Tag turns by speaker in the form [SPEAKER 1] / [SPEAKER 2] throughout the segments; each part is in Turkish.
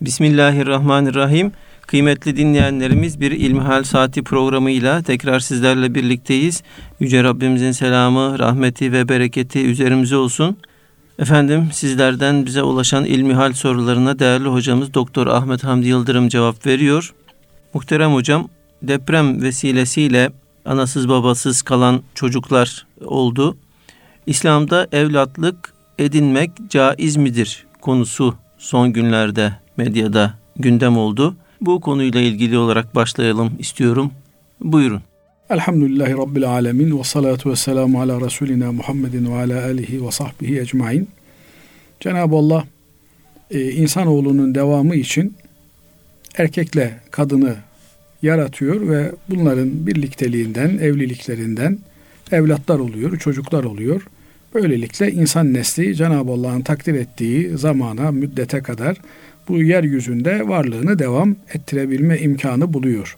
[SPEAKER 1] Bismillahirrahmanirrahim. Kıymetli dinleyenlerimiz bir İlmihal Saati programıyla tekrar sizlerle birlikteyiz. Yüce Rabbimizin selamı, rahmeti ve bereketi üzerimize olsun. Efendim sizlerden bize ulaşan ilmihal sorularına değerli hocamız Doktor Ahmet Hamdi Yıldırım cevap veriyor. Muhterem hocam deprem vesilesiyle anasız babasız kalan çocuklar oldu. İslam'da evlatlık edinmek caiz midir konusu son günlerde medyada gündem oldu. Bu konuyla ilgili olarak başlayalım istiyorum. Buyurun.
[SPEAKER 2] Elhamdülillahi Rabbil Alemin ve salatu ve selamu ala Resulina Muhammedin ve ala alihi ve sahbihi ecmain. Cenab-ı Allah e, insanoğlunun devamı için erkekle kadını yaratıyor ve bunların birlikteliğinden, evliliklerinden evlatlar oluyor, çocuklar oluyor. Böylelikle insan nesli Cenab-ı Allah'ın takdir ettiği zamana, müddete kadar bu yeryüzünde varlığını devam ettirebilme imkanı buluyor.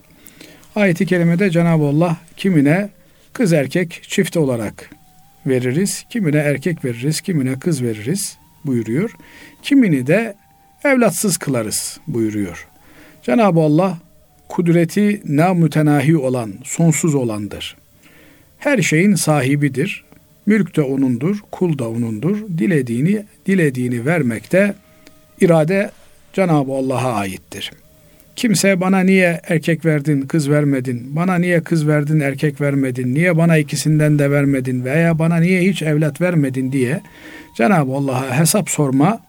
[SPEAKER 2] Ayet-i kerimede Cenab-ı Allah kimine kız erkek çift olarak veririz, kimine erkek veririz, kimine kız veririz buyuruyor. Kimini de evlatsız kılarız buyuruyor. Cenab-ı Allah kudreti namütenahi olan, sonsuz olandır. Her şeyin sahibidir. Mülk de O'nundur, kul da O'nundur. Dilediğini, dilediğini vermekte irade Cenab-ı Allah'a aittir. Kimse bana niye erkek verdin, kız vermedin, bana niye kız verdin, erkek vermedin, niye bana ikisinden de vermedin veya bana niye hiç evlat vermedin diye Cenab-ı Allah'a hesap sorma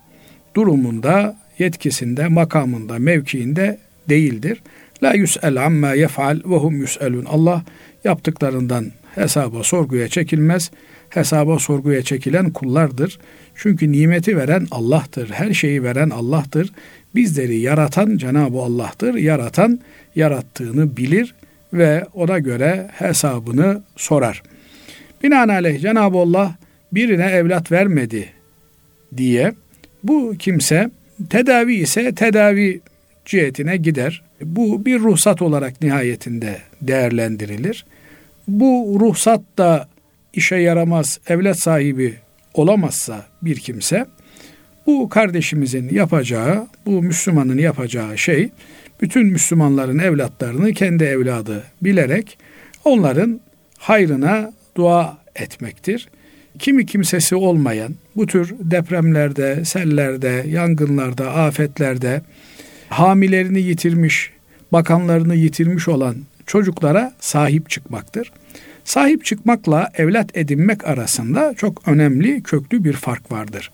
[SPEAKER 2] durumunda, yetkisinde, makamında, mevkiinde değildir. La yus'el amma yef'al ve hum yus'elun. Allah yaptıklarından hesaba sorguya çekilmez. Hesaba sorguya çekilen kullardır. Çünkü nimeti veren Allah'tır. Her şeyi veren Allah'tır. Bizleri yaratan Cenab-ı Allah'tır. Yaratan yarattığını bilir ve ona göre hesabını sorar. Binaenaleyh Cenab-ı Allah birine evlat vermedi diye bu kimse tedavi ise tedavi cihetine gider. Bu bir ruhsat olarak nihayetinde değerlendirilir. Bu ruhsat da işe yaramaz, evlat sahibi olamazsa bir kimse bu kardeşimizin yapacağı, bu Müslümanın yapacağı şey bütün Müslümanların evlatlarını kendi evladı bilerek onların hayrına dua etmektir. Kimi kimsesi olmayan bu tür depremlerde, sellerde, yangınlarda, afetlerde hamilerini yitirmiş, bakanlarını yitirmiş olan çocuklara sahip çıkmaktır. Sahip çıkmakla evlat edinmek arasında çok önemli, köklü bir fark vardır.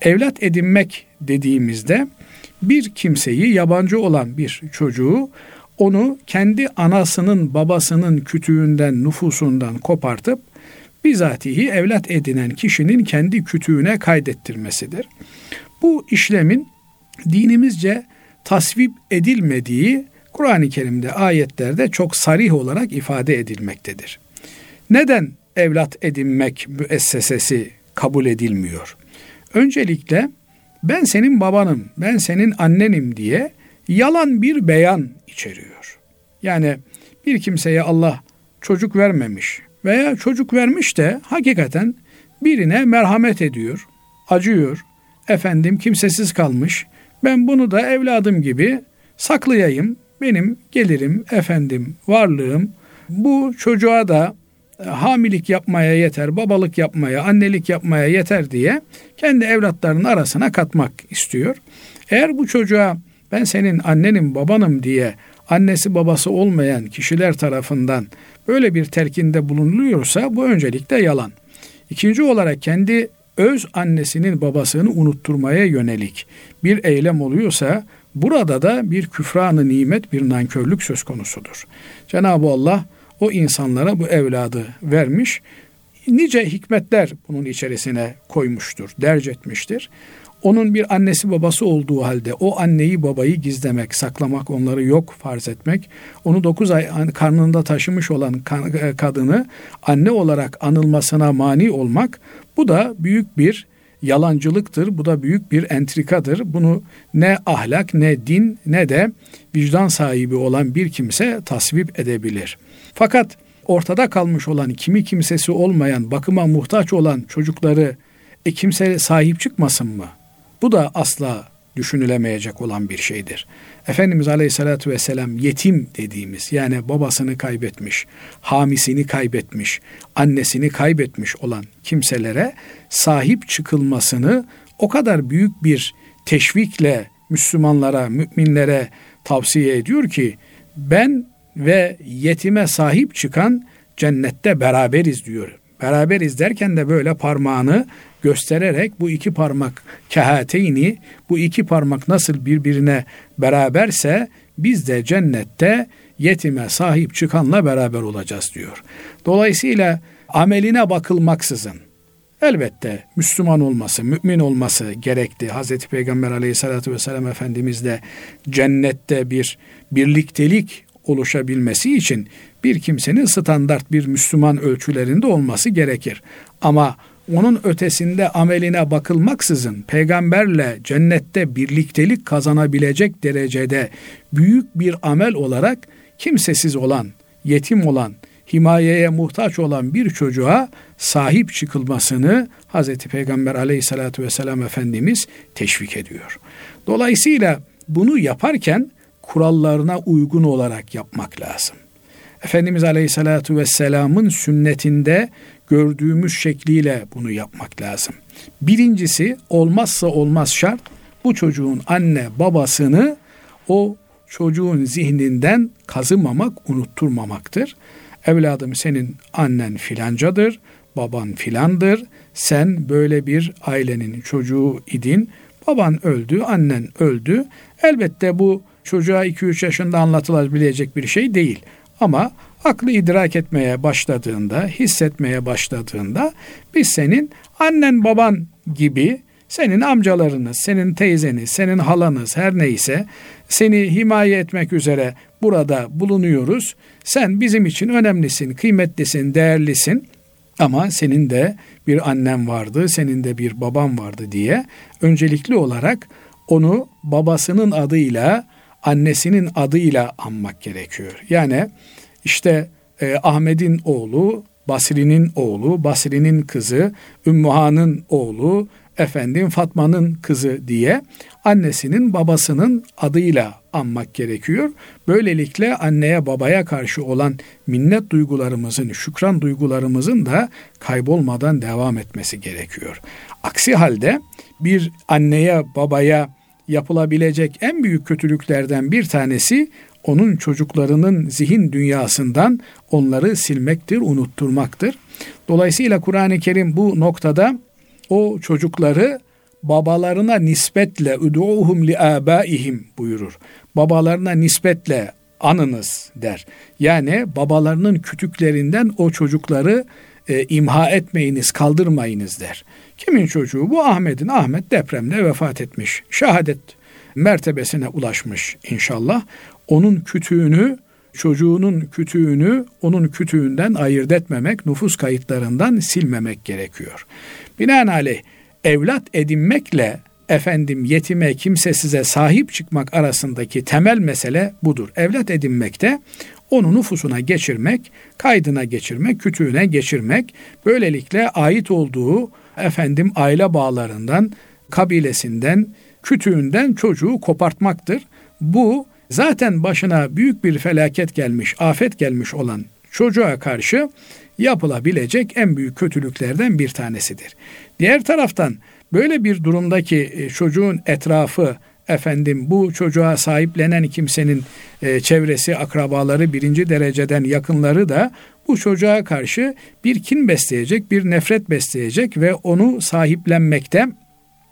[SPEAKER 2] Evlat edinmek dediğimizde bir kimseyi yabancı olan bir çocuğu onu kendi anasının babasının kütüğünden nüfusundan kopartıp bizatihi evlat edinen kişinin kendi kütüğüne kaydettirmesidir. Bu işlemin dinimizce tasvip edilmediği Kur'an-ı Kerim'de ayetlerde çok sarih olarak ifade edilmektedir. Neden evlat edinmek müessesesi kabul edilmiyor? Öncelikle ben senin babanım, ben senin annenim diye yalan bir beyan içeriyor. Yani bir kimseye Allah çocuk vermemiş veya çocuk vermiş de hakikaten birine merhamet ediyor, acıyor. Efendim kimsesiz kalmış. Ben bunu da evladım gibi saklayayım. Benim gelirim, efendim, varlığım bu çocuğa da e, hamilik yapmaya yeter, babalık yapmaya, annelik yapmaya yeter diye kendi evlatlarının arasına katmak istiyor. Eğer bu çocuğa ben senin annenim, babanım diye annesi babası olmayan kişiler tarafından böyle bir terkinde bulunuluyorsa bu öncelikle yalan. İkinci olarak kendi öz annesinin babasını unutturmaya yönelik bir eylem oluyorsa burada da bir küfranı nimet, bir nankörlük söz konusudur. Cenab-ı Allah o insanlara bu evladı vermiş. Nice hikmetler bunun içerisine koymuştur, derc etmiştir. Onun bir annesi babası olduğu halde o anneyi babayı gizlemek, saklamak, onları yok farz etmek, onu dokuz ay karnında taşımış olan e, kadını anne olarak anılmasına mani olmak bu da büyük bir yalancılıktır. Bu da büyük bir entrikadır. Bunu ne ahlak ne din ne de vicdan sahibi olan bir kimse tasvip edebilir. Fakat ortada kalmış olan kimi kimsesi olmayan bakıma muhtaç olan çocukları e kimse sahip çıkmasın mı? Bu da asla düşünülemeyecek olan bir şeydir. Efendimiz Aleyhisselatü Vesselam yetim dediğimiz yani babasını kaybetmiş, hamisini kaybetmiş, annesini kaybetmiş olan kimselere sahip çıkılmasını o kadar büyük bir teşvikle Müslümanlara, müminlere tavsiye ediyor ki ben ve yetime sahip çıkan cennette beraberiz diyor. Beraberiz derken de böyle parmağını göstererek bu iki parmak kehateyni bu iki parmak nasıl birbirine beraberse biz de cennette yetime sahip çıkanla beraber olacağız diyor. Dolayısıyla ameline bakılmaksızın elbette Müslüman olması, mümin olması gerekti. Hazreti Peygamber aleyhissalatü vesselam Efendimiz de cennette bir birliktelik oluşabilmesi için bir kimsenin standart bir Müslüman ölçülerinde olması gerekir. Ama onun ötesinde ameline bakılmaksızın peygamberle cennette birliktelik kazanabilecek derecede büyük bir amel olarak kimsesiz olan, yetim olan, himayeye muhtaç olan bir çocuğa sahip çıkılmasını Hz. Peygamber aleyhissalatü vesselam Efendimiz teşvik ediyor. Dolayısıyla bunu yaparken kurallarına uygun olarak yapmak lazım. Efendimiz Aleyhisselatü Vesselam'ın sünnetinde gördüğümüz şekliyle bunu yapmak lazım. Birincisi olmazsa olmaz şart bu çocuğun anne babasını o çocuğun zihninden kazımamak, unutturmamaktır. Evladım senin annen filancadır, baban filandır. Sen böyle bir ailenin çocuğu idin. Baban öldü, annen öldü. Elbette bu çocuğa 2-3 yaşında anlatılabilecek bir şey değil. Ama aklı idrak etmeye başladığında, hissetmeye başladığında biz senin annen baban gibi senin amcalarınız, senin teyzeniz, senin halanız her neyse seni himaye etmek üzere burada bulunuyoruz. Sen bizim için önemlisin, kıymetlisin, değerlisin. Ama senin de bir annen vardı, senin de bir baban vardı diye öncelikli olarak onu babasının adıyla, annesinin adıyla anmak gerekiyor. Yani işte e, Ahmet'in oğlu, Basri'nin oğlu, Basri'nin kızı, Ümmühan'ın oğlu, efendim Fatma'nın kızı diye annesinin babasının adıyla anmak gerekiyor. Böylelikle anneye babaya karşı olan minnet duygularımızın, şükran duygularımızın da kaybolmadan devam etmesi gerekiyor. Aksi halde bir anneye babaya yapılabilecek en büyük kötülüklerden bir tanesi onun çocuklarının zihin dünyasından onları silmektir, unutturmaktır. Dolayısıyla Kur'an-ı Kerim bu noktada o çocukları babalarına nispetle üdu'uhum li abaihim buyurur. Babalarına nispetle anınız der. Yani babalarının kütüklerinden o çocukları e, imha etmeyiniz, kaldırmayınız der. Kimin çocuğu? Bu Ahmet'in. Ahmet depremde vefat etmiş. Şehadet mertebesine ulaşmış inşallah. Onun kütüğünü, çocuğunun kütüğünü onun kütüğünden ayırt etmemek, nüfus kayıtlarından silmemek gerekiyor. Binaenaleyh evlat edinmekle efendim yetime kimse size sahip çıkmak arasındaki temel mesele budur. Evlat edinmekte onu nüfusuna geçirmek, kaydına geçirmek, kütüğüne geçirmek, böylelikle ait olduğu efendim aile bağlarından, kabilesinden, kütüğünden çocuğu kopartmaktır. Bu zaten başına büyük bir felaket gelmiş, afet gelmiş olan çocuğa karşı yapılabilecek en büyük kötülüklerden bir tanesidir. Diğer taraftan böyle bir durumdaki e, çocuğun etrafı efendim bu çocuğa sahiplenen kimsenin e, çevresi, akrabaları birinci dereceden yakınları da bu çocuğa karşı bir kin besleyecek, bir nefret besleyecek ve onu sahiplenmekte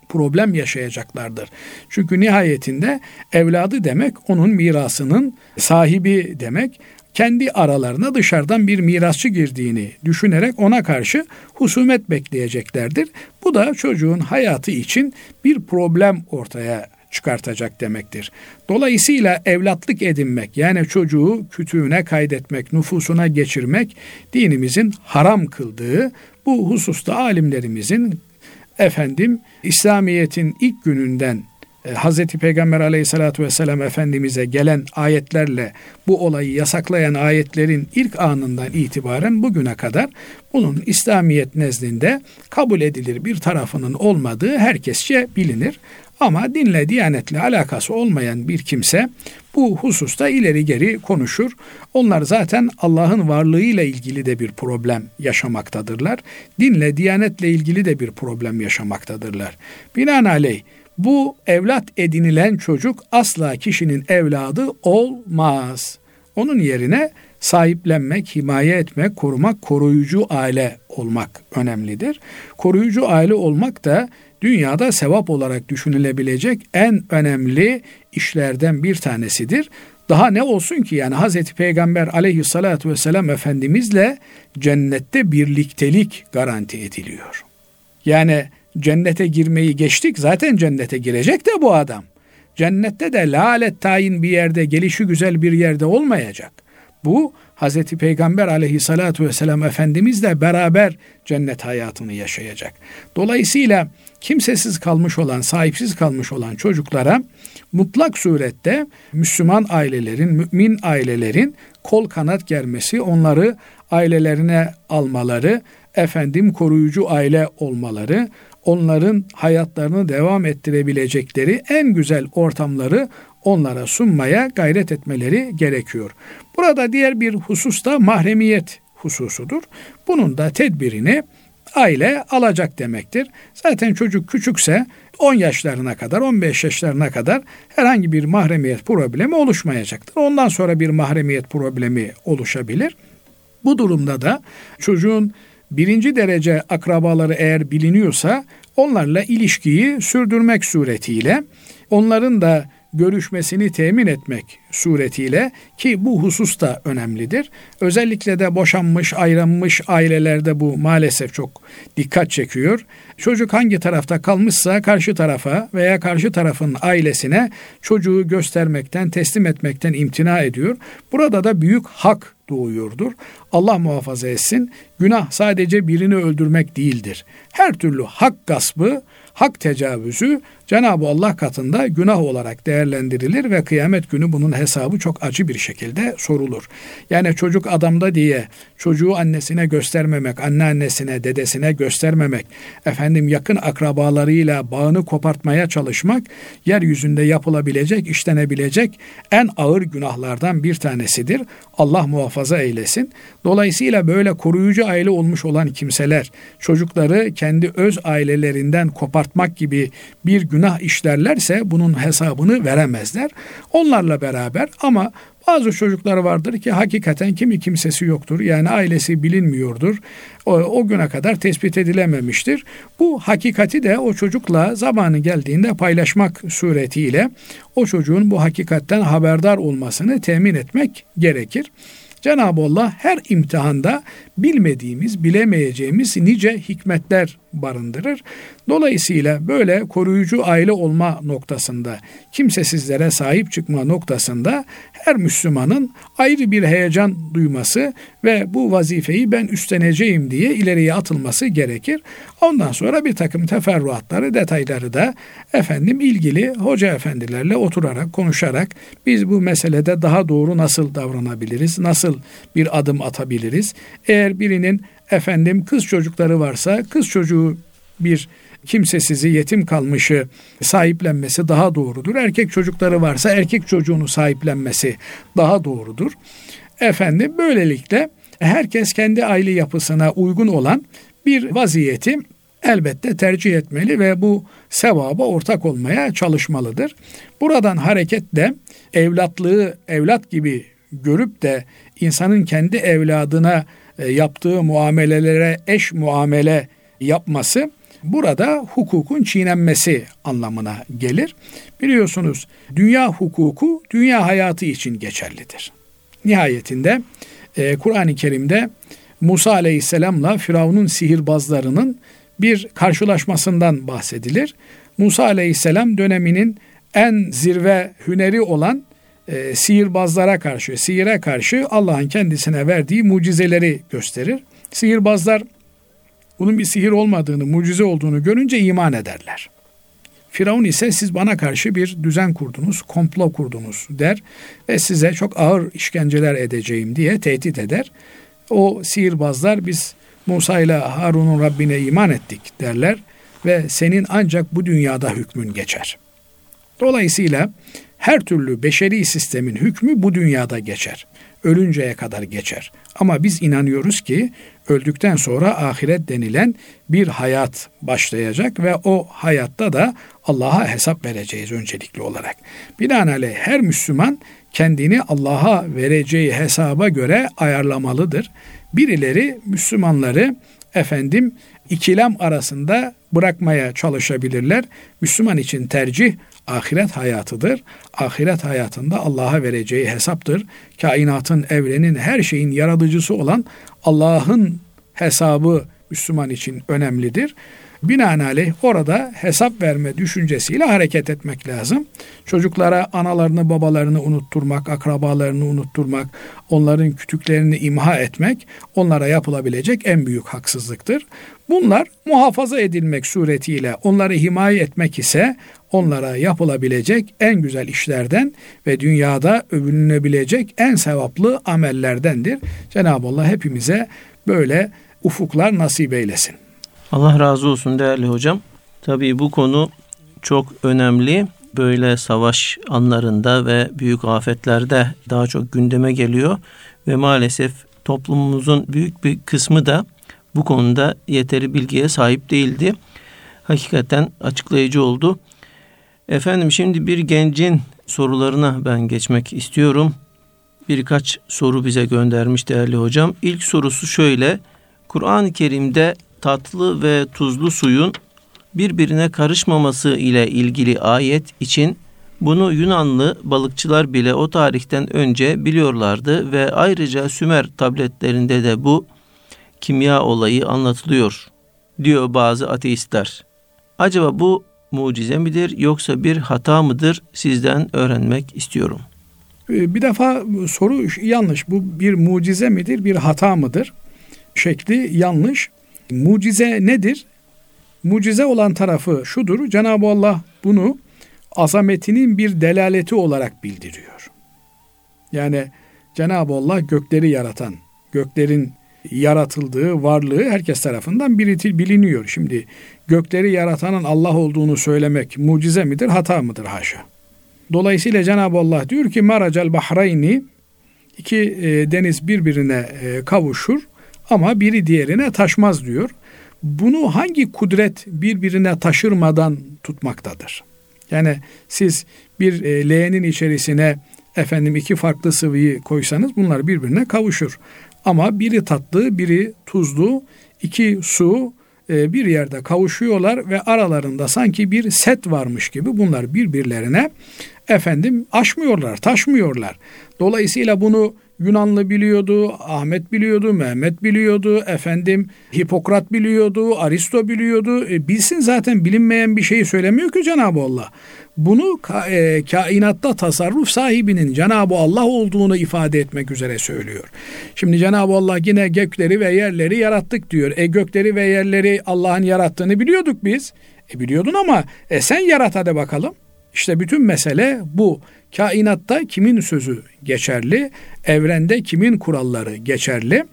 [SPEAKER 2] problem yaşayacaklardır. Çünkü nihayetinde evladı demek onun mirasının sahibi demek kendi aralarına dışarıdan bir mirasçı girdiğini düşünerek ona karşı husumet bekleyeceklerdir. Bu da çocuğun hayatı için bir problem ortaya çıkartacak demektir. Dolayısıyla evlatlık edinmek yani çocuğu kütüğüne kaydetmek, nüfusuna geçirmek dinimizin haram kıldığı bu hususta alimlerimizin efendim İslamiyet'in ilk gününden e, Hazreti Peygamber aleyhissalatü vesselam Efendimiz'e gelen ayetlerle bu olayı yasaklayan ayetlerin ilk anından itibaren bugüne kadar bunun İslamiyet nezdinde kabul edilir bir tarafının olmadığı herkesçe bilinir. Ama dinle, diyanetle alakası olmayan bir kimse bu hususta ileri geri konuşur. Onlar zaten Allah'ın varlığıyla ilgili de bir problem yaşamaktadırlar. Dinle, diyanetle ilgili de bir problem yaşamaktadırlar. Binaenaleyh bu evlat edinilen çocuk asla kişinin evladı olmaz. Onun yerine sahiplenmek, himaye etmek, korumak, koruyucu aile olmak önemlidir. Koruyucu aile olmak da dünyada sevap olarak düşünülebilecek en önemli işlerden bir tanesidir. Daha ne olsun ki yani Hazreti Peygamber aleyhissalatü vesselam Efendimizle cennette birliktelik garanti ediliyor. Yani cennete girmeyi geçtik zaten cennete girecek de bu adam. Cennette de lalet tayin bir yerde gelişi güzel bir yerde olmayacak. Bu Hazreti Peygamber aleyhissalatu vesselam Efendimizle beraber cennet hayatını yaşayacak. Dolayısıyla kimsesiz kalmış olan, sahipsiz kalmış olan çocuklara mutlak surette Müslüman ailelerin, mümin ailelerin kol kanat germesi, onları ailelerine almaları, efendim koruyucu aile olmaları, onların hayatlarını devam ettirebilecekleri en güzel ortamları onlara sunmaya gayret etmeleri gerekiyor. Burada diğer bir husus da mahremiyet hususudur. Bunun da tedbirini aile alacak demektir. Zaten çocuk küçükse 10 yaşlarına kadar, 15 yaşlarına kadar herhangi bir mahremiyet problemi oluşmayacaktır. Ondan sonra bir mahremiyet problemi oluşabilir. Bu durumda da çocuğun birinci derece akrabaları eğer biliniyorsa onlarla ilişkiyi sürdürmek suretiyle onların da görüşmesini temin etmek suretiyle ki bu husus da önemlidir. Özellikle de boşanmış, ayrılmış ailelerde bu maalesef çok dikkat çekiyor. Çocuk hangi tarafta kalmışsa karşı tarafa veya karşı tarafın ailesine çocuğu göstermekten, teslim etmekten imtina ediyor. Burada da büyük hak doğuyordur. Allah muhafaza etsin. Günah sadece birini öldürmek değildir. Her türlü hak gaspı, hak tecavüzü Cenab-ı Allah katında günah olarak değerlendirilir ve kıyamet günü bunun hesabı çok acı bir şekilde sorulur. Yani çocuk adamda diye çocuğu annesine göstermemek, anneannesine, dedesine göstermemek, efendim yakın akrabalarıyla bağını kopartmaya çalışmak yeryüzünde yapılabilecek, işlenebilecek en ağır günahlardan bir tanesidir. Allah muhafaza eylesin. Dolayısıyla böyle koruyucu aile olmuş olan kimseler çocukları kendi öz ailelerinden kopartmak gibi bir günah günah işlerlerse bunun hesabını veremezler. Onlarla beraber ama bazı çocuklar vardır ki hakikaten kimi kimsesi yoktur. Yani ailesi bilinmiyordur. O, o güne kadar tespit edilememiştir. Bu hakikati de o çocukla zamanı geldiğinde paylaşmak suretiyle o çocuğun bu hakikatten haberdar olmasını temin etmek gerekir. Cenab-ı Allah her imtihanda bilmediğimiz, bilemeyeceğimiz nice hikmetler barındırır. Dolayısıyla böyle koruyucu aile olma noktasında, kimsesizlere sahip çıkma noktasında her Müslümanın ayrı bir heyecan duyması ve bu vazifeyi ben üstleneceğim diye ileriye atılması gerekir. Ondan sonra bir takım teferruatları, detayları da efendim ilgili hoca efendilerle oturarak, konuşarak biz bu meselede daha doğru nasıl davranabiliriz, nasıl bir adım atabiliriz? Eğer birinin efendim kız çocukları varsa kız çocuğu bir kimsesizi yetim kalmışı sahiplenmesi daha doğrudur. Erkek çocukları varsa erkek çocuğunu sahiplenmesi daha doğrudur. Efendim böylelikle herkes kendi aile yapısına uygun olan bir vaziyeti elbette tercih etmeli ve bu sevaba ortak olmaya çalışmalıdır. Buradan hareketle evlatlığı evlat gibi görüp de insanın kendi evladına yaptığı muamelelere eş muamele yapması burada hukukun çiğnenmesi anlamına gelir. Biliyorsunuz dünya hukuku dünya hayatı için geçerlidir. Nihayetinde e, Kur'an-ı Kerim'de Musa Aleyhisselam'la Firavun'un sihirbazlarının bir karşılaşmasından bahsedilir. Musa Aleyhisselam döneminin en zirve hüneri olan e, sihirbazlara karşı, sihire karşı Allah'ın kendisine verdiği mucizeleri gösterir. Sihirbazlar bunun bir sihir olmadığını, mucize olduğunu görünce iman ederler. Firavun ise siz bana karşı bir düzen kurdunuz, komplo kurdunuz der ve size çok ağır işkenceler edeceğim diye tehdit eder. O sihirbazlar biz Musa ile Harun'un Rabbine iman ettik derler ve senin ancak bu dünyada hükmün geçer. Dolayısıyla her türlü beşeri sistemin hükmü bu dünyada geçer. Ölünceye kadar geçer. Ama biz inanıyoruz ki öldükten sonra ahiret denilen bir hayat başlayacak ve o hayatta da Allah'a hesap vereceğiz öncelikli olarak. Binaenaleyh her Müslüman kendini Allah'a vereceği hesaba göre ayarlamalıdır. Birileri Müslümanları efendim ikilem arasında bırakmaya çalışabilirler. Müslüman için tercih ahiret hayatıdır. Ahiret hayatında Allah'a vereceği hesaptır. Kainatın, evrenin, her şeyin yaratıcısı olan Allah'ın hesabı Müslüman için önemlidir. Binaenaleyh orada hesap verme düşüncesiyle hareket etmek lazım. Çocuklara analarını babalarını unutturmak, akrabalarını unutturmak, onların kütüklerini imha etmek onlara yapılabilecek en büyük haksızlıktır. Bunlar muhafaza edilmek suretiyle onları himaye etmek ise onlara yapılabilecek en güzel işlerden ve dünyada övünülebilecek en sevaplı amellerdendir. Cenab-ı Allah hepimize böyle ufuklar nasip eylesin.
[SPEAKER 1] Allah razı olsun değerli hocam. Tabii bu konu çok önemli. Böyle savaş anlarında ve büyük afetlerde daha çok gündeme geliyor ve maalesef toplumumuzun büyük bir kısmı da bu konuda yeteri bilgiye sahip değildi. Hakikaten açıklayıcı oldu. Efendim şimdi bir gencin sorularına ben geçmek istiyorum. Birkaç soru bize göndermiş değerli hocam. İlk sorusu şöyle. Kur'an-ı Kerim'de tatlı ve tuzlu suyun birbirine karışmaması ile ilgili ayet için bunu Yunanlı balıkçılar bile o tarihten önce biliyorlardı ve ayrıca Sümer tabletlerinde de bu kimya olayı anlatılıyor diyor bazı ateistler. Acaba bu mucize midir yoksa bir hata mıdır sizden öğrenmek istiyorum.
[SPEAKER 2] Ee, bir defa soru yanlış. Bu bir mucize midir, bir hata mıdır? Şekli yanlış. Mucize nedir? Mucize olan tarafı şudur. Cenab-ı Allah bunu azametinin bir delaleti olarak bildiriyor. Yani Cenab-ı Allah gökleri yaratan, göklerin yaratıldığı varlığı herkes tarafından biliniyor. Şimdi gökleri yaratanın Allah olduğunu söylemek mucize midir, hata mıdır haşa? Dolayısıyla Cenab-ı Allah diyor ki Maracel Bahrayni iki e, deniz birbirine e, kavuşur ama biri diğerine taşmaz diyor. Bunu hangi kudret birbirine taşırmadan tutmaktadır? Yani siz bir e, leğenin içerisine efendim iki farklı sıvıyı koysanız bunlar birbirine kavuşur. Ama biri tatlı, biri tuzlu, iki su e, bir yerde kavuşuyorlar ve aralarında sanki bir set varmış gibi bunlar birbirlerine efendim aşmıyorlar, taşmıyorlar. Dolayısıyla bunu Yunanlı biliyordu, Ahmet biliyordu, Mehmet biliyordu, efendim Hipokrat biliyordu, Aristo biliyordu. E, bilsin zaten bilinmeyen bir şeyi söylemiyor ki Cenab-ı Allah. Bunu e, kainatta tasarruf sahibinin Cenab-ı Allah olduğunu ifade etmek üzere söylüyor. Şimdi Cenab-ı Allah yine gökleri ve yerleri yarattık diyor. E gökleri ve yerleri Allah'ın yarattığını biliyorduk biz. E biliyordun ama e sen yarat hadi bakalım. İşte bütün mesele bu. Kainatta kimin sözü geçerli? Evrende kimin kuralları geçerli?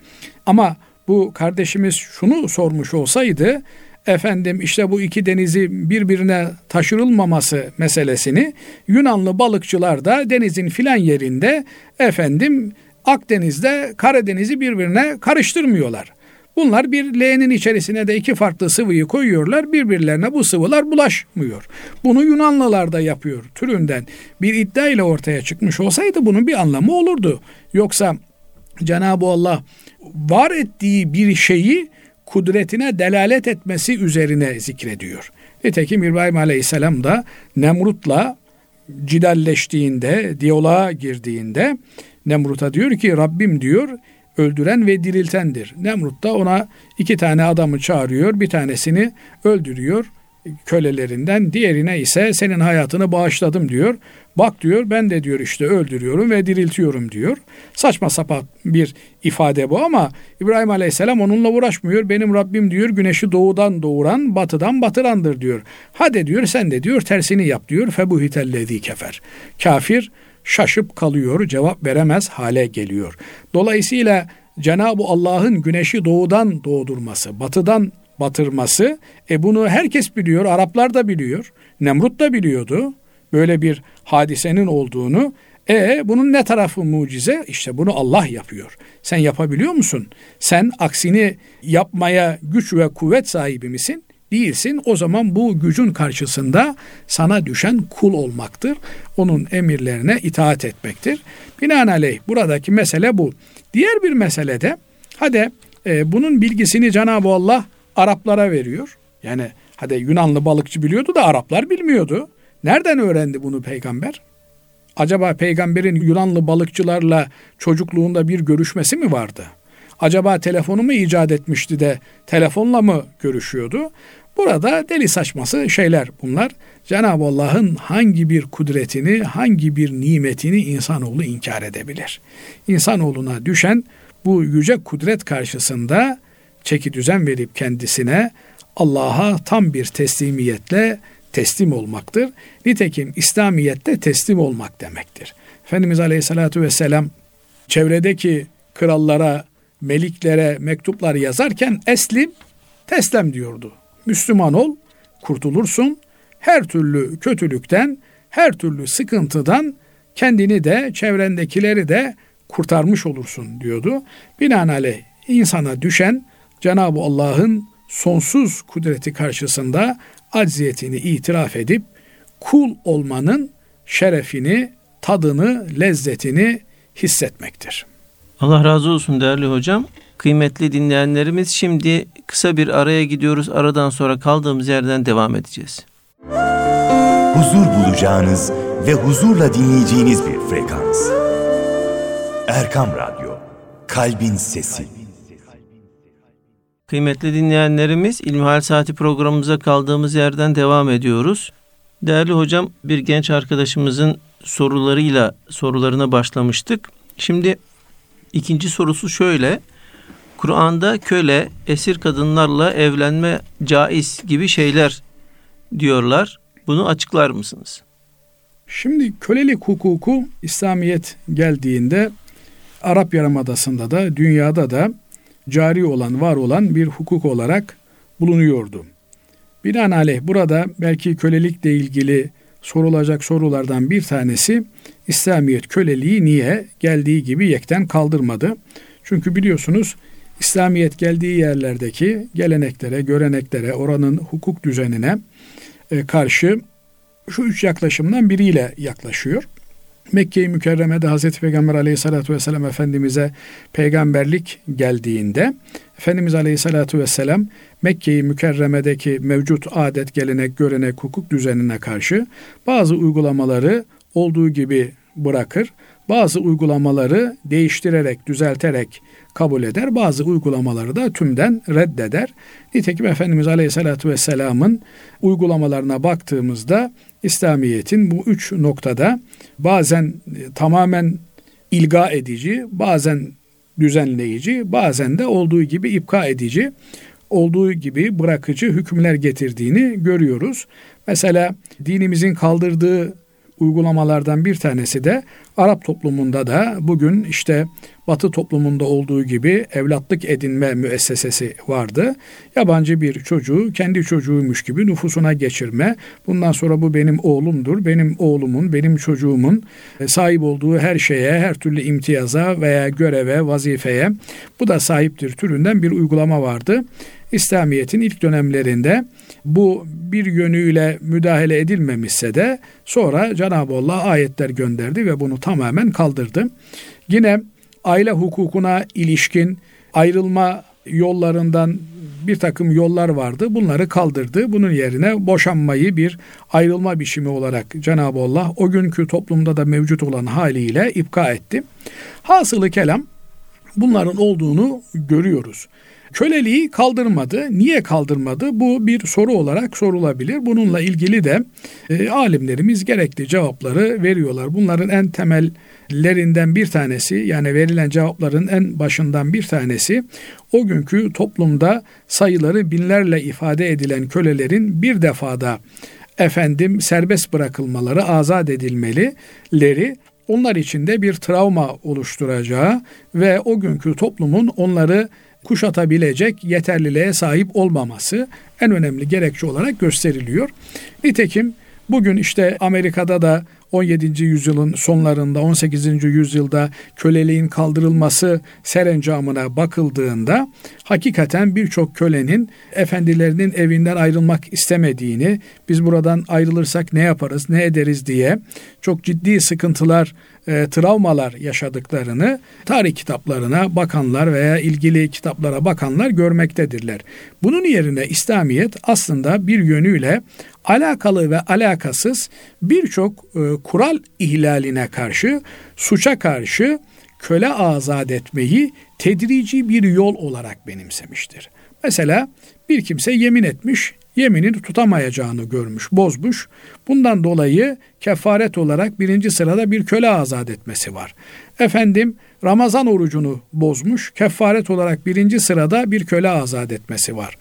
[SPEAKER 2] Ama bu kardeşimiz şunu sormuş olsaydı efendim işte bu iki denizi birbirine taşırılmaması meselesini Yunanlı balıkçılar da denizin filan yerinde efendim Akdeniz'de Karadeniz'i birbirine karıştırmıyorlar. Bunlar bir leğenin içerisine de iki farklı sıvıyı koyuyorlar. Birbirlerine bu sıvılar bulaşmıyor. Bunu Yunanlılar da yapıyor türünden. Bir iddia ile ortaya çıkmış olsaydı bunun bir anlamı olurdu. Yoksa Cenab-ı Allah var ettiği bir şeyi kudretine delalet etmesi üzerine zikrediyor. Nitekim İbrahim Aleyhisselam da Nemrut'la cidalleştiğinde, diyaloğa girdiğinde Nemrut'a diyor ki Rabbim diyor öldüren ve diriltendir. Nemrut da ona iki tane adamı çağırıyor. Bir tanesini öldürüyor kölelerinden. Diğerine ise senin hayatını bağışladım diyor. Bak diyor ben de diyor işte öldürüyorum ve diriltiyorum diyor. Saçma sapan bir ifade bu ama İbrahim Aleyhisselam onunla uğraşmıyor. Benim Rabbim diyor güneşi doğudan doğuran batıdan batırandır diyor. Hadi diyor sen de diyor tersini yap diyor. Febuhitellezi kefer. Kafir şaşıp kalıyor, cevap veremez hale geliyor. Dolayısıyla Cenab-ı Allah'ın güneşi doğudan doğdurması, batıdan batırması, e bunu herkes biliyor, Araplar da biliyor, Nemrut da biliyordu. böyle bir hadisenin olduğunu e bunun ne tarafı mucize? İşte bunu Allah yapıyor. Sen yapabiliyor musun? Sen aksini yapmaya güç ve kuvvet sahibi misin? Değilsin. O zaman bu gücün karşısında sana düşen kul olmaktır. Onun emirlerine itaat etmektir. Binaenaleyh buradaki mesele bu. Diğer bir mesele de hadi e, bunun bilgisini Cenab-ı Allah Araplara veriyor. Yani hadi Yunanlı balıkçı biliyordu da Araplar bilmiyordu. Nereden öğrendi bunu peygamber? Acaba peygamberin Yunanlı balıkçılarla çocukluğunda bir görüşmesi mi vardı? Acaba telefonu mu icat etmişti de telefonla mı görüşüyordu? Burada deli saçması şeyler bunlar. Cenab-ı Allah'ın hangi bir kudretini, hangi bir nimetini insanoğlu inkar edebilir? İnsanoğluna düşen bu yüce kudret karşısında çeki düzen verip kendisine Allah'a tam bir teslimiyetle teslim olmaktır. Nitekim İslamiyet'te teslim olmak demektir. Efendimiz Aleyhisselatü Vesselam çevredeki krallara, meliklere mektuplar yazarken eslim, teslem diyordu. Müslüman ol, kurtulursun. Her türlü kötülükten, her türlü sıkıntıdan kendini de çevrendekileri de kurtarmış olursun diyordu. Binaenaleyh insana düşen Cenab-ı Allah'ın sonsuz kudreti karşısında acziyetini itiraf edip kul olmanın şerefini, tadını, lezzetini hissetmektir.
[SPEAKER 1] Allah razı olsun değerli hocam. Kıymetli dinleyenlerimiz şimdi kısa bir araya gidiyoruz. Aradan sonra kaldığımız yerden devam edeceğiz.
[SPEAKER 3] Huzur bulacağınız ve huzurla dinleyeceğiniz bir frekans. Erkam Radyo, Kalbin Sesi.
[SPEAKER 1] Kıymetli dinleyenlerimiz İlmihal Saati programımıza kaldığımız yerden devam ediyoruz. Değerli hocam bir genç arkadaşımızın sorularıyla sorularına başlamıştık. Şimdi ikinci sorusu şöyle. Kur'an'da köle, esir kadınlarla evlenme caiz gibi şeyler diyorlar. Bunu açıklar mısınız?
[SPEAKER 2] Şimdi kölelik hukuku İslamiyet geldiğinde Arap Yarımadası'nda da dünyada da cari olan, var olan bir hukuk olarak bulunuyordu. Binaenaleyh burada belki kölelikle ilgili sorulacak sorulardan bir tanesi İslamiyet köleliği niye geldiği gibi yekten kaldırmadı? Çünkü biliyorsunuz İslamiyet geldiği yerlerdeki geleneklere, göreneklere, oranın hukuk düzenine e, karşı şu üç yaklaşımdan biriyle yaklaşıyor. Mekke-i Mükerreme'de Hazreti Peygamber aleyhissalatü vesselam Efendimiz'e peygamberlik geldiğinde Efendimiz aleyhissalatü vesselam Mekke-i Mükerreme'deki mevcut adet, gelenek, görenek, hukuk düzenine karşı bazı uygulamaları olduğu gibi bırakır. Bazı uygulamaları değiştirerek, düzelterek kabul eder. Bazı uygulamaları da tümden reddeder. Nitekim Efendimiz Aleyhisselatü Vesselam'ın uygulamalarına baktığımızda İslamiyet'in bu üç noktada bazen e, tamamen ilga edici, bazen düzenleyici, bazen de olduğu gibi ipka edici, olduğu gibi bırakıcı hükümler getirdiğini görüyoruz. Mesela dinimizin kaldırdığı uygulamalardan bir tanesi de Arap toplumunda da bugün işte Batı toplumunda olduğu gibi evlatlık edinme müessesesi vardı. Yabancı bir çocuğu kendi çocuğuymuş gibi nüfusuna geçirme. Bundan sonra bu benim oğlumdur, benim oğlumun, benim çocuğumun sahip olduğu her şeye, her türlü imtiyaza veya göreve, vazifeye bu da sahiptir türünden bir uygulama vardı. İslamiyet'in ilk dönemlerinde bu bir yönüyle müdahale edilmemişse de sonra Cenab-ı Allah ayetler gönderdi ve bunu tamamen kaldırdı. Yine aile hukukuna ilişkin ayrılma yollarından bir takım yollar vardı. Bunları kaldırdı. Bunun yerine boşanmayı bir ayrılma biçimi olarak Cenab-ı Allah o günkü toplumda da mevcut olan haliyle ipka etti. Hasılı kelam bunların olduğunu görüyoruz. Köleliği kaldırmadı. Niye kaldırmadı? Bu bir soru olarak sorulabilir. Bununla ilgili de e, alimlerimiz gerekli cevapları veriyorlar. Bunların en temellerinden bir tanesi yani verilen cevapların en başından bir tanesi o günkü toplumda sayıları binlerle ifade edilen kölelerin bir defada efendim serbest bırakılmaları, azat edilmelileri onlar için de bir travma oluşturacağı ve o günkü toplumun onları kuşatabilecek yeterliliğe sahip olmaması en önemli gerekçe olarak gösteriliyor. Nitekim Bugün işte Amerika'da da 17. yüzyılın sonlarında 18. yüzyılda köleliğin kaldırılması serencamına bakıldığında hakikaten birçok kölenin efendilerinin evinden ayrılmak istemediğini, biz buradan ayrılırsak ne yaparız, ne ederiz diye çok ciddi sıkıntılar, e, travmalar yaşadıklarını tarih kitaplarına bakanlar veya ilgili kitaplara bakanlar görmektedirler. Bunun yerine İslamiyet aslında bir yönüyle alakalı ve alakasız birçok e, kural ihlaline karşı, suça karşı köle azat etmeyi tedrici bir yol olarak benimsemiştir. Mesela bir kimse yemin etmiş, yeminini tutamayacağını görmüş, bozmuş. Bundan dolayı kefaret olarak birinci sırada bir köle azat etmesi var. Efendim Ramazan orucunu bozmuş, kefaret olarak birinci sırada bir köle azat etmesi var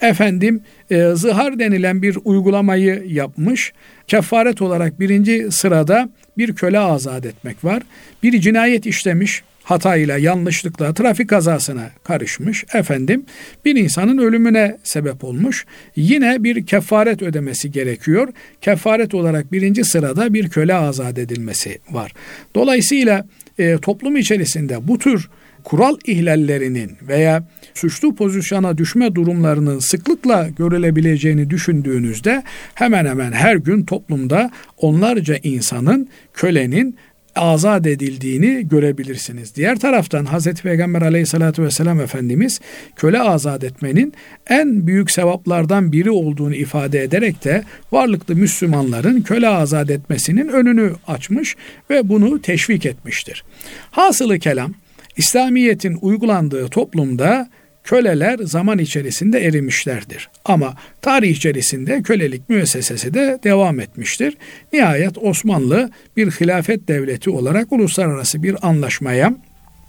[SPEAKER 2] efendim e, zihar denilen bir uygulamayı yapmış. Kefaret olarak birinci sırada bir köle azat etmek var. Bir cinayet işlemiş hatayla, yanlışlıkla trafik kazasına karışmış. Efendim bir insanın ölümüne sebep olmuş. Yine bir kefaret ödemesi gerekiyor. Kefaret olarak birinci sırada bir köle azat edilmesi var. Dolayısıyla e, toplum içerisinde bu tür kural ihlallerinin veya suçlu pozisyona düşme durumlarının sıklıkla görülebileceğini düşündüğünüzde hemen hemen her gün toplumda onlarca insanın, kölenin azat edildiğini görebilirsiniz. Diğer taraftan Hazreti Peygamber aleyhissalatü vesselam Efendimiz köle azat etmenin en büyük sevaplardan biri olduğunu ifade ederek de varlıklı Müslümanların köle azat etmesinin önünü açmış ve bunu teşvik etmiştir. Hasılı kelam İslamiyet'in uygulandığı toplumda köleler zaman içerisinde erimişlerdir. Ama tarih içerisinde kölelik müessesesi de devam etmiştir. Nihayet Osmanlı bir hilafet devleti olarak uluslararası bir anlaşmaya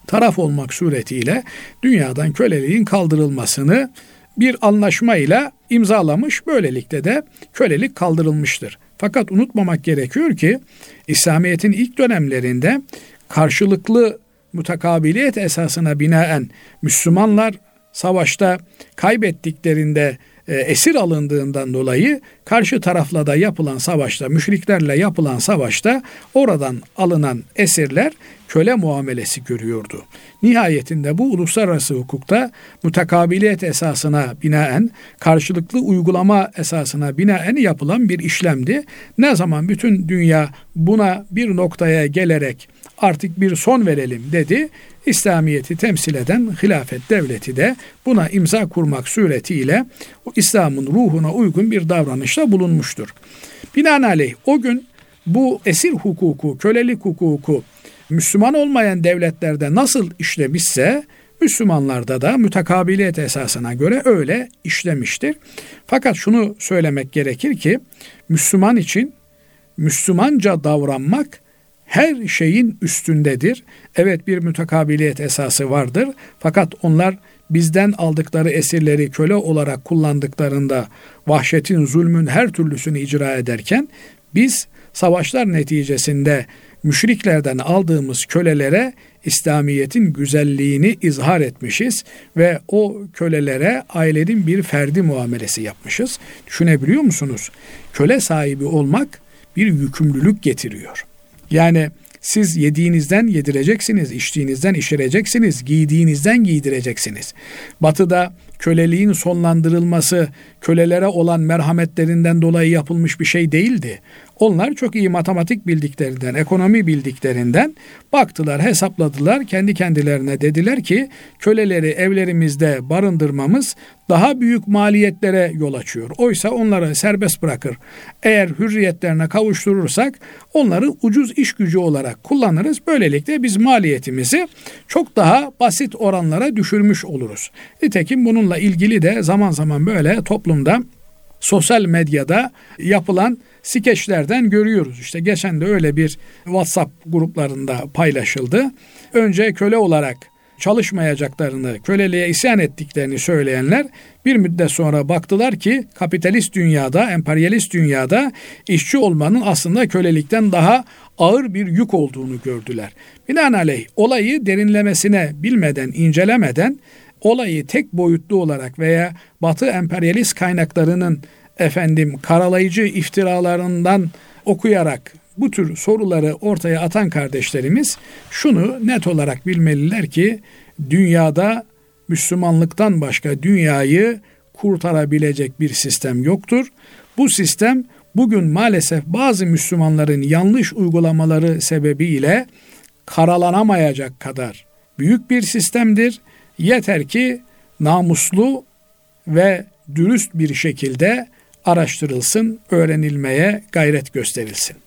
[SPEAKER 2] taraf olmak suretiyle dünyadan köleliğin kaldırılmasını bir anlaşmayla imzalamış. Böylelikle de kölelik kaldırılmıştır. Fakat unutmamak gerekiyor ki İslamiyet'in ilk dönemlerinde karşılıklı mutakabiliyet esasına binaen Müslümanlar savaşta kaybettiklerinde e, esir alındığından dolayı karşı tarafla da yapılan savaşta, müşriklerle yapılan savaşta oradan alınan esirler köle muamelesi görüyordu. Nihayetinde bu uluslararası hukukta mutakabiliyet esasına binaen, karşılıklı uygulama esasına binaen yapılan bir işlemdi. Ne zaman bütün dünya buna bir noktaya gelerek artık bir son verelim dedi. İslamiyet'i temsil eden hilafet devleti de buna imza kurmak suretiyle İslam'ın ruhuna uygun bir davranışta bulunmuştur. Binaenaleyh o gün bu esir hukuku, kölelik hukuku Müslüman olmayan devletlerde nasıl işlemişse Müslümanlarda da mütekabiliyet esasına göre öyle işlemiştir. Fakat şunu söylemek gerekir ki Müslüman için Müslümanca davranmak her şeyin üstündedir. Evet bir mütekabiliyet esası vardır. Fakat onlar bizden aldıkları esirleri köle olarak kullandıklarında vahşetin, zulmün her türlüsünü icra ederken biz savaşlar neticesinde müşriklerden aldığımız kölelere İslamiyet'in güzelliğini izhar etmişiz ve o kölelere ailenin bir ferdi muamelesi yapmışız. Düşünebiliyor musunuz? Köle sahibi olmak bir yükümlülük getiriyor. Yani siz yediğinizden yedireceksiniz, içtiğinizden içireceksiniz, giydiğinizden giydireceksiniz. Batı'da köleliğin sonlandırılması kölelere olan merhametlerinden dolayı yapılmış bir şey değildi. Onlar çok iyi matematik bildiklerinden, ekonomi bildiklerinden baktılar, hesapladılar. Kendi kendilerine dediler ki köleleri evlerimizde barındırmamız daha büyük maliyetlere yol açıyor. Oysa onları serbest bırakır. Eğer hürriyetlerine kavuşturursak onları ucuz iş gücü olarak kullanırız. Böylelikle biz maliyetimizi çok daha basit oranlara düşürmüş oluruz. Nitekim bununla ilgili de zaman zaman böyle toplumda sosyal medyada yapılan skeçlerden görüyoruz. İşte geçen de öyle bir WhatsApp gruplarında paylaşıldı. Önce köle olarak çalışmayacaklarını, köleliğe isyan ettiklerini söyleyenler bir müddet sonra baktılar ki kapitalist dünyada, emperyalist dünyada işçi olmanın aslında kölelikten daha ağır bir yük olduğunu gördüler. Binaenaleyh olayı derinlemesine bilmeden, incelemeden olayı tek boyutlu olarak veya Batı emperyalist kaynaklarının efendim karalayıcı iftiralarından okuyarak bu tür soruları ortaya atan kardeşlerimiz şunu net olarak bilmeliler ki dünyada Müslümanlıktan başka dünyayı kurtarabilecek bir sistem yoktur. Bu sistem bugün maalesef bazı Müslümanların yanlış uygulamaları sebebiyle karalanamayacak kadar büyük bir sistemdir. Yeter ki namuslu ve dürüst bir şekilde araştırılsın, öğrenilmeye gayret gösterilsin.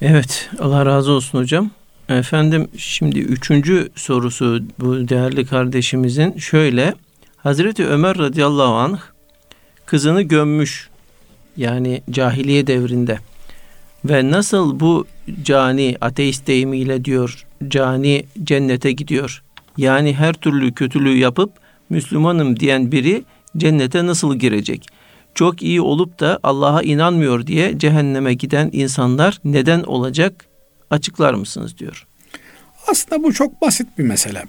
[SPEAKER 1] Evet, Allah razı olsun hocam. Efendim şimdi üçüncü sorusu bu değerli kardeşimizin şöyle. Hazreti Ömer radıyallahu anh kızını gömmüş yani cahiliye devrinde ve nasıl bu cani ateist deyimiyle diyor cani cennete gidiyor. Yani her türlü kötülüğü yapıp Müslümanım diyen biri cennete nasıl girecek? Çok iyi olup da Allah'a inanmıyor diye cehenneme giden insanlar neden olacak? Açıklar mısınız diyor.
[SPEAKER 2] Aslında bu çok basit bir mesele.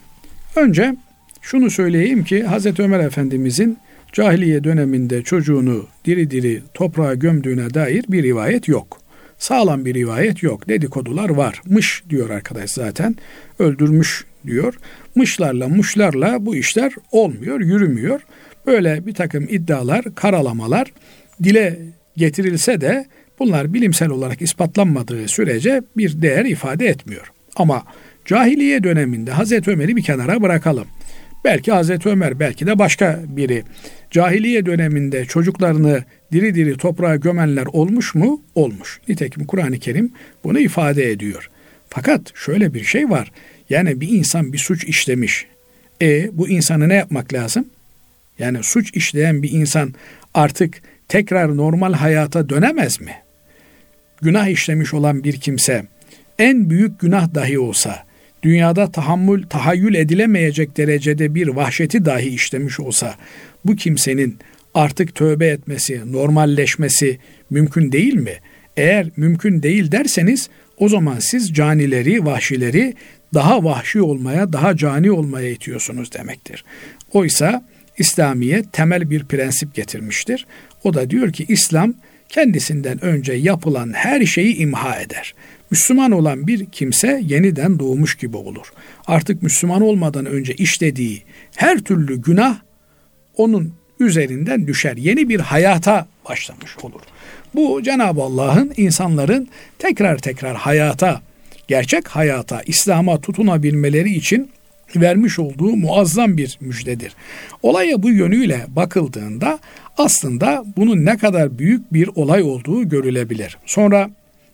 [SPEAKER 2] Önce şunu söyleyeyim ki Hazreti Ömer Efendimizin cahiliye döneminde çocuğunu diri diri toprağa gömdüğüne dair bir rivayet yok. Sağlam bir rivayet yok. Dedikodular var. Mış diyor arkadaş zaten. Öldürmüş diyor. Mışlarla muşlarla bu işler olmuyor, yürümüyor. Böyle bir takım iddialar, karalamalar dile getirilse de bunlar bilimsel olarak ispatlanmadığı sürece bir değer ifade etmiyor. Ama cahiliye döneminde Hazreti Ömer'i bir kenara bırakalım. Belki Hazreti Ömer, belki de başka biri. Cahiliye döneminde çocuklarını diri diri toprağa gömenler olmuş mu? Olmuş. Nitekim Kur'an-ı Kerim bunu ifade ediyor. Fakat şöyle bir şey var. Yani bir insan bir suç işlemiş. E bu insanı ne yapmak lazım? Yani suç işleyen bir insan artık tekrar normal hayata dönemez mi? Günah işlemiş olan bir kimse en büyük günah dahi olsa dünyada tahammül, tahayyül edilemeyecek derecede bir vahşeti dahi işlemiş olsa bu kimsenin artık tövbe etmesi, normalleşmesi mümkün değil mi? Eğer mümkün değil derseniz o zaman siz canileri, vahşileri daha vahşi olmaya, daha cani olmaya itiyorsunuz demektir. Oysa İslamiyet temel bir prensip getirmiştir. O da diyor ki İslam kendisinden önce yapılan her şeyi imha eder. Müslüman olan bir kimse yeniden doğmuş gibi olur. Artık Müslüman olmadan önce işlediği her türlü günah onun üzerinden düşer. Yeni bir hayata başlamış olur. Bu Cenab-ı Allah'ın insanların tekrar tekrar hayata, gerçek hayata, İslam'a tutunabilmeleri için vermiş olduğu muazzam bir müjdedir. Olaya bu yönüyle bakıldığında aslında bunun ne kadar büyük bir olay olduğu görülebilir. Sonra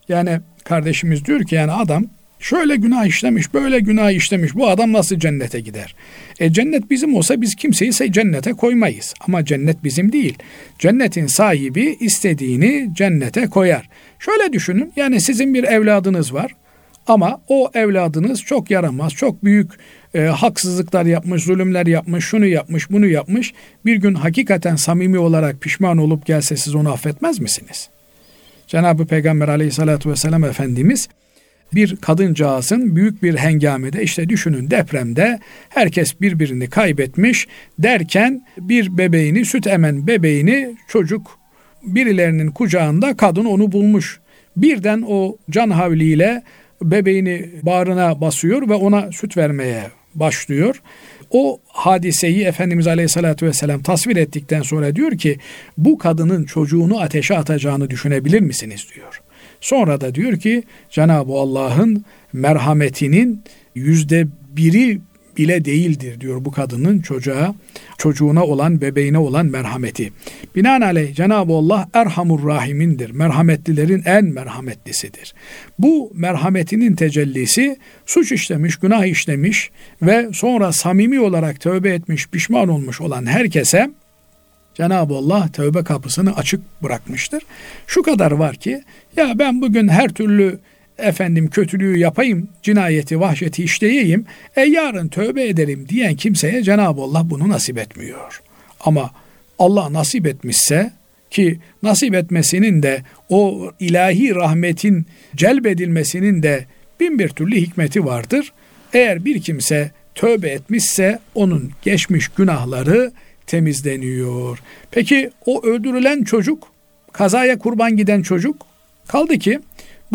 [SPEAKER 2] yani kardeşimiz diyor ki yani adam şöyle günah işlemiş, böyle günah işlemiş. Bu adam nasıl cennete gider? E cennet bizim olsa biz kimseyi cennete koymayız. Ama cennet bizim değil. Cennetin sahibi istediğini cennete koyar. Şöyle düşünün. Yani sizin bir evladınız var. Ama o evladınız çok yaramaz, çok büyük e, haksızlıklar yapmış, zulümler yapmış, şunu yapmış, bunu yapmış. Bir gün hakikaten samimi olarak pişman olup gelse siz onu affetmez misiniz? Cenab-ı Peygamber aleyhissalatü vesselam Efendimiz bir kadıncağızın büyük bir hengamede işte düşünün depremde herkes birbirini kaybetmiş derken bir bebeğini süt emen bebeğini çocuk birilerinin kucağında kadın onu bulmuş. Birden o can havliyle bebeğini bağrına basıyor ve ona süt vermeye başlıyor. O hadiseyi Efendimiz Aleyhisselatü Vesselam tasvir ettikten sonra diyor ki bu kadının çocuğunu ateşe atacağını düşünebilir misiniz diyor. Sonra da diyor ki Cenab-ı Allah'ın merhametinin yüzde biri bile değildir diyor bu kadının çocuğa, çocuğuna olan, bebeğine olan merhameti. Binaenaleyh Cenab-ı Allah Erhamur Rahimindir. Merhametlilerin en merhametlisidir. Bu merhametinin tecellisi suç işlemiş, günah işlemiş ve sonra samimi olarak tövbe etmiş, pişman olmuş olan herkese Cenab-ı Allah tövbe kapısını açık bırakmıştır. Şu kadar var ki ya ben bugün her türlü efendim kötülüğü yapayım, cinayeti, vahşeti işleyeyim, e yarın tövbe ederim diyen kimseye Cenab-ı Allah bunu nasip etmiyor. Ama Allah nasip etmişse ki nasip etmesinin de o ilahi rahmetin celbedilmesinin de bin bir türlü hikmeti vardır. Eğer bir kimse tövbe etmişse onun geçmiş günahları temizleniyor. Peki o öldürülen çocuk, kazaya kurban giden çocuk kaldı ki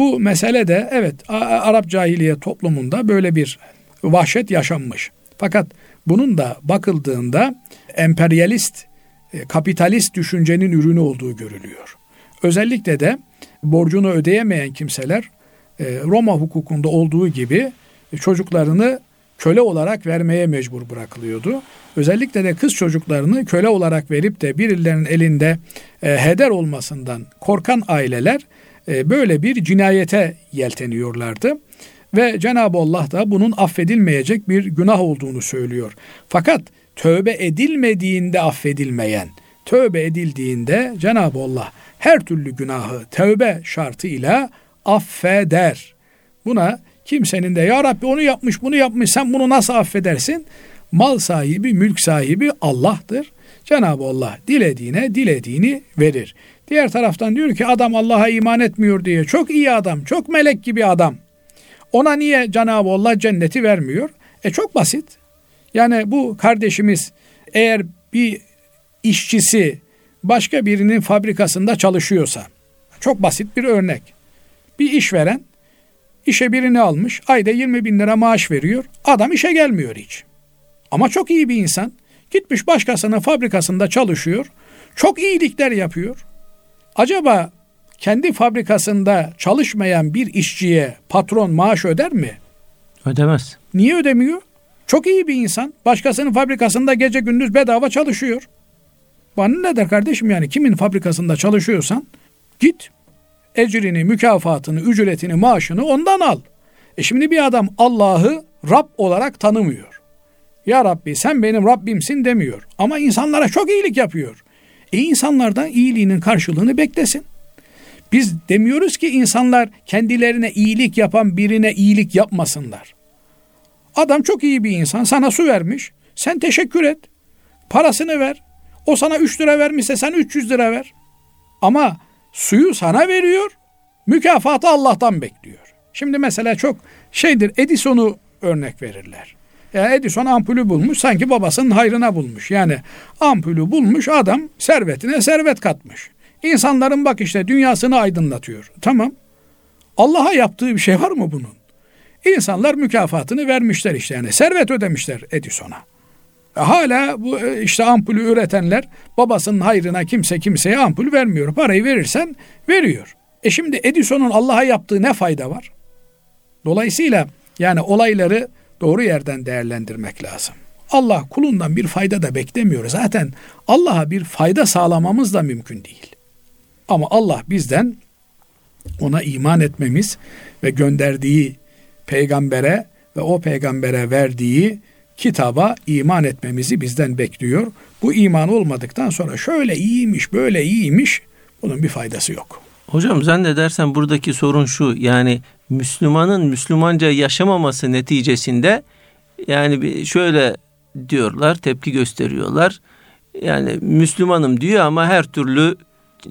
[SPEAKER 2] bu mesele de evet Arap cahiliye toplumunda böyle bir vahşet yaşanmış. Fakat bunun da bakıldığında emperyalist, e, kapitalist düşüncenin ürünü olduğu görülüyor. Özellikle de borcunu ödeyemeyen kimseler e, Roma hukukunda olduğu gibi çocuklarını köle olarak vermeye mecbur bırakılıyordu. Özellikle de kız çocuklarını köle olarak verip de birilerinin elinde e, heder olmasından korkan aileler böyle bir cinayete yelteniyorlardı. Ve Cenab-ı Allah da bunun affedilmeyecek bir günah olduğunu söylüyor. Fakat tövbe edilmediğinde affedilmeyen, tövbe edildiğinde Cenab-ı Allah her türlü günahı tövbe şartıyla affeder. Buna kimsenin de ya Rabbi onu yapmış bunu yapmış sen bunu nasıl affedersin? Mal sahibi, mülk sahibi Allah'tır. Cenab-ı Allah dilediğine dilediğini verir. Diğer taraftan diyor ki adam Allah'a iman etmiyor diye çok iyi adam, çok melek gibi adam. Ona niye Cenab-ı Allah cenneti vermiyor? E çok basit. Yani bu kardeşimiz eğer bir işçisi başka birinin fabrikasında çalışıyorsa, çok basit bir örnek. Bir işveren işe birini almış, ayda 20 bin lira maaş veriyor, adam işe gelmiyor hiç. Ama çok iyi bir insan, gitmiş başkasının fabrikasında çalışıyor, çok iyilikler yapıyor. Acaba kendi fabrikasında çalışmayan bir işçiye patron maaş öder mi?
[SPEAKER 1] Ödemez.
[SPEAKER 2] Niye ödemiyor? Çok iyi bir insan. Başkasının fabrikasında gece gündüz bedava çalışıyor. Bana ne der kardeşim yani kimin fabrikasında çalışıyorsan git ecrini, mükafatını, ücretini, maaşını ondan al. E şimdi bir adam Allah'ı Rab olarak tanımıyor. Ya Rabbi sen benim Rabbimsin demiyor. Ama insanlara çok iyilik yapıyor. E insanlardan iyiliğinin karşılığını beklesin. Biz demiyoruz ki insanlar kendilerine iyilik yapan birine iyilik yapmasınlar. Adam çok iyi bir insan sana su vermiş. Sen teşekkür et. Parasını ver. O sana 3 lira vermişse sen 300 lira ver. Ama suyu sana veriyor. Mükafatı Allah'tan bekliyor. Şimdi mesela çok şeydir Edison'u örnek verirler. Ya Edison ampulü bulmuş sanki babasının hayrına bulmuş. Yani ampulü bulmuş adam servetine servet katmış. İnsanların bak işte dünyasını aydınlatıyor. Tamam. Allah'a yaptığı bir şey var mı bunun? İnsanlar mükafatını vermişler işte yani servet ödemişler Edison'a. E hala bu e, işte ampulü üretenler babasının hayrına kimse kimseye ampul vermiyor. Parayı verirsen veriyor. E şimdi Edison'un Allah'a yaptığı ne fayda var? Dolayısıyla yani olayları doğru yerden değerlendirmek lazım. Allah kulundan bir fayda da beklemiyor. Zaten Allah'a bir fayda sağlamamız da mümkün değil. Ama Allah bizden ona iman etmemiz ve gönderdiği peygambere ve o peygambere verdiği kitaba iman etmemizi bizden bekliyor. Bu iman olmadıktan sonra şöyle iyiymiş, böyle iyiymiş bunun bir faydası yok.
[SPEAKER 1] Hocam zannedersen buradaki sorun şu yani Müslümanın Müslümanca yaşamaması neticesinde yani şöyle diyorlar tepki gösteriyorlar. Yani Müslümanım diyor ama her türlü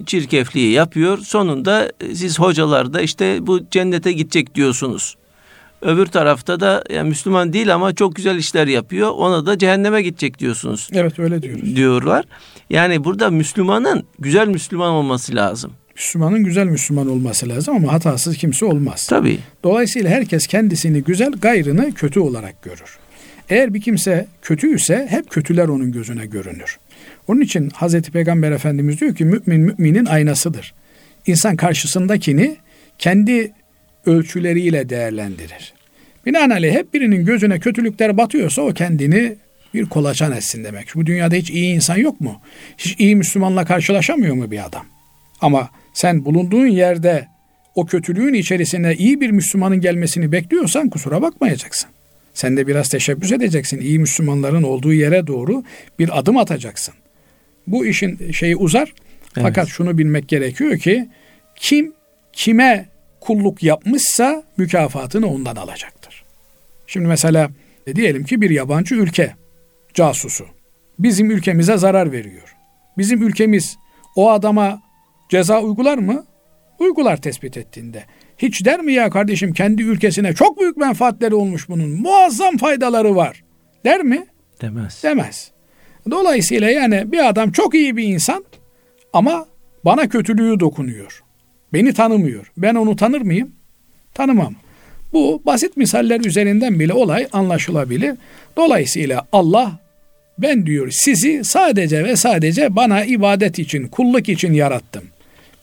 [SPEAKER 1] çirkefliği yapıyor. Sonunda siz hocalar da işte bu cennete gidecek diyorsunuz. Öbür tarafta da yani Müslüman değil ama çok güzel işler yapıyor. Ona da cehenneme gidecek diyorsunuz.
[SPEAKER 2] Evet öyle diyoruz.
[SPEAKER 1] Diyorlar. Yani burada Müslümanın güzel Müslüman olması lazım.
[SPEAKER 2] Müslümanın güzel Müslüman olması lazım ama hatasız kimse olmaz.
[SPEAKER 1] Tabii.
[SPEAKER 2] Dolayısıyla herkes kendisini güzel, gayrını kötü olarak görür. Eğer bir kimse kötüyse hep kötüler onun gözüne görünür. Onun için Hazreti Peygamber Efendimiz diyor ki mümin müminin aynasıdır. İnsan karşısındakini kendi ölçüleriyle değerlendirir. Binaenaleyh hep birinin gözüne kötülükler batıyorsa o kendini bir kolaçan etsin demek. Bu dünyada hiç iyi insan yok mu? Hiç iyi Müslümanla karşılaşamıyor mu bir adam? Ama sen bulunduğun yerde o kötülüğün içerisine iyi bir Müslümanın gelmesini bekliyorsan kusura bakmayacaksın. Sen de biraz teşebbüs edeceksin. İyi Müslümanların olduğu yere doğru bir adım atacaksın. Bu işin şeyi uzar. Evet. Fakat şunu bilmek gerekiyor ki kim kime kulluk yapmışsa mükafatını ondan alacaktır. Şimdi mesela e, diyelim ki bir yabancı ülke casusu bizim ülkemize zarar veriyor. Bizim ülkemiz o adama ceza uygular mı? Uygular tespit ettiğinde. Hiç der mi ya kardeşim kendi ülkesine çok büyük menfaatleri olmuş bunun. Muazzam faydaları var. Der mi?
[SPEAKER 1] Demez.
[SPEAKER 2] Demez. Dolayısıyla yani bir adam çok iyi bir insan ama bana kötülüğü dokunuyor. Beni tanımıyor. Ben onu tanır mıyım? Tanımam. Bu basit misaller üzerinden bile olay anlaşılabilir. Dolayısıyla Allah ben diyor sizi sadece ve sadece bana ibadet için, kulluk için yarattım.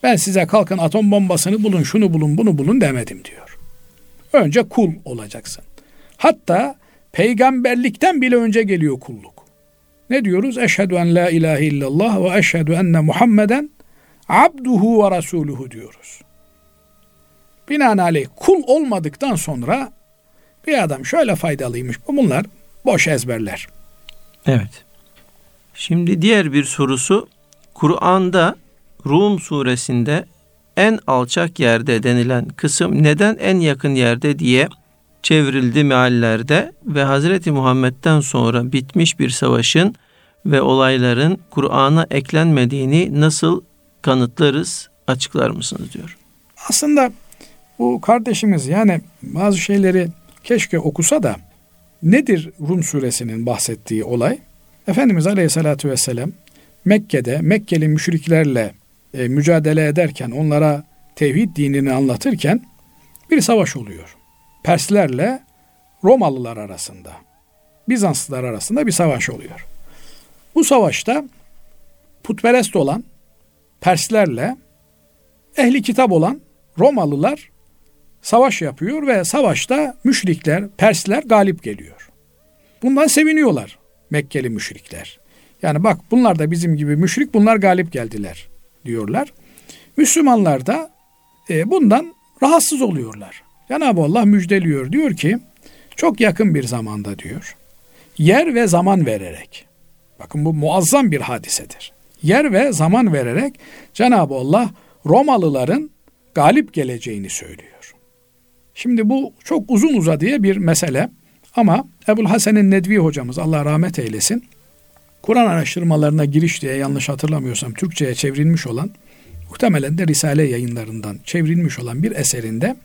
[SPEAKER 2] Ben size kalkın atom bombasını bulun, şunu bulun, bunu bulun demedim diyor. Önce kul olacaksın. Hatta peygamberlikten bile önce geliyor kulluk. Ne diyoruz? Eşhedü en la ilahe illallah ve eşhedü enne Muhammeden abduhu ve rasuluhu diyoruz. Binaenaleyh kul olmadıktan sonra bir adam şöyle faydalıymış. Bunlar boş ezberler.
[SPEAKER 1] Evet. Şimdi diğer bir sorusu Kur'an'da Rum suresinde en alçak yerde denilen kısım neden en yakın yerde diye çevrildi meallerde ve Hazreti Muhammed'den sonra bitmiş bir savaşın ve olayların Kur'an'a eklenmediğini nasıl kanıtlarız açıklar mısınız diyor.
[SPEAKER 2] Aslında bu kardeşimiz yani bazı şeyleri keşke okusa da nedir Rum suresinin bahsettiği olay? Efendimiz Aleyhisselatü Vesselam Mekke'de Mekkeli müşriklerle e, mücadele ederken onlara tevhid dinini anlatırken bir savaş oluyor. Perslerle Romalılar arasında, Bizanslılar arasında bir savaş oluyor. Bu savaşta putperest olan Perslerle ehli kitap olan Romalılar savaş yapıyor ve savaşta müşrikler, Persler galip geliyor. Bundan seviniyorlar Mekkeli müşrikler. Yani bak bunlar da bizim gibi müşrik bunlar galip geldiler diyorlar. Müslümanlar da e, bundan rahatsız oluyorlar. Cenab-ı Allah müjdeliyor diyor ki çok yakın bir zamanda diyor yer ve zaman vererek bakın bu muazzam bir hadisedir. Yer ve zaman vererek Cenab-ı Allah Romalıların galip geleceğini söylüyor. Şimdi bu çok uzun uzadıya bir mesele ama Ebul Hasen'in Nedvi hocamız Allah rahmet eylesin Kur'an araştırmalarına giriş diye yanlış hatırlamıyorsam Türkçe'ye çevrilmiş olan muhtemelen de Risale yayınlarından çevrilmiş olan bir eserinde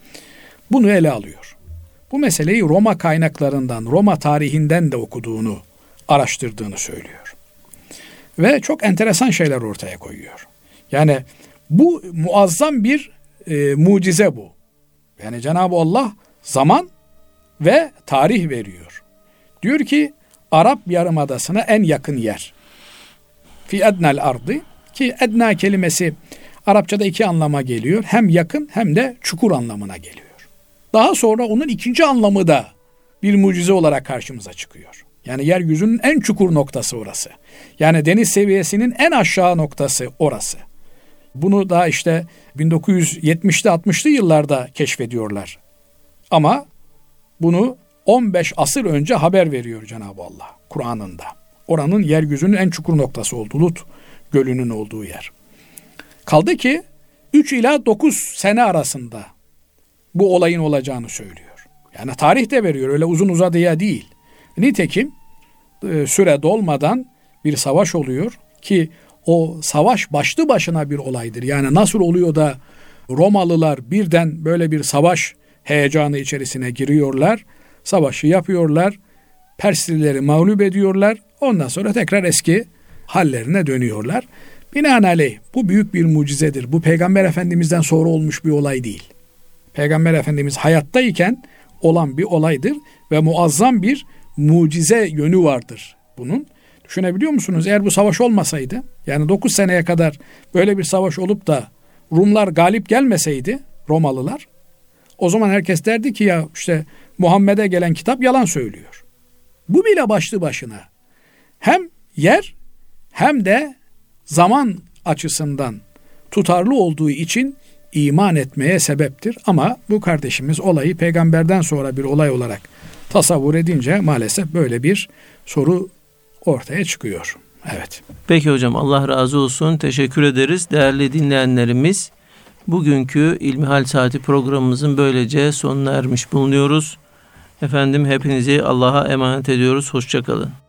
[SPEAKER 2] bunu ele alıyor. Bu meseleyi Roma kaynaklarından, Roma tarihinden de okuduğunu, araştırdığını söylüyor. Ve çok enteresan şeyler ortaya koyuyor. Yani bu muazzam bir e, mucize bu. Yani Cenab-ı Allah zaman ve tarih veriyor. Diyor ki Arap Yarımadası'na en yakın yer. Fi ednel ardı ki edna kelimesi Arapçada iki anlama geliyor. Hem yakın hem de çukur anlamına geliyor. Daha sonra onun ikinci anlamı da bir mucize olarak karşımıza çıkıyor. Yani yeryüzünün en çukur noktası orası. Yani deniz seviyesinin en aşağı noktası orası. Bunu da işte 1970'li 60'lı yıllarda keşfediyorlar. Ama bunu 15 asır önce haber veriyor Cenab-ı Allah Kur'an'ında. Oranın yeryüzünün en çukur noktası oldu. Lut gölünün olduğu yer. Kaldı ki 3 ila 9 sene arasında bu olayın olacağını söylüyor. Yani tarih de veriyor öyle uzun uzadıya değil. Nitekim e, süre dolmadan bir savaş oluyor ki o savaş başlı başına bir olaydır. Yani nasıl oluyor da Romalılar birden böyle bir savaş heyecanı içerisine giriyorlar. Savaşı yapıyorlar. Perslileri mağlup ediyorlar. Ondan sonra tekrar eski hallerine dönüyorlar. Binaenaleyh bu büyük bir mucizedir. Bu peygamber efendimizden sonra olmuş bir olay değil. Peygamber efendimiz hayattayken olan bir olaydır ve muazzam bir mucize yönü vardır bunun. Düşünebiliyor musunuz? Eğer bu savaş olmasaydı, yani 9 seneye kadar böyle bir savaş olup da Rumlar galip gelmeseydi, Romalılar, o zaman herkes derdi ki ya işte Muhammed'e gelen kitap yalan söylüyor. Bu bile başlı başına hem yer hem de zaman açısından tutarlı olduğu için iman etmeye sebeptir. Ama bu kardeşimiz olayı peygamberden sonra bir olay olarak tasavvur edince maalesef böyle bir soru ortaya çıkıyor. Evet.
[SPEAKER 1] Peki hocam Allah razı olsun. Teşekkür ederiz. Değerli dinleyenlerimiz bugünkü İlmihal Saati programımızın böylece sonuna ermiş bulunuyoruz. Efendim hepinizi Allah'a emanet ediyoruz. Hoşçakalın.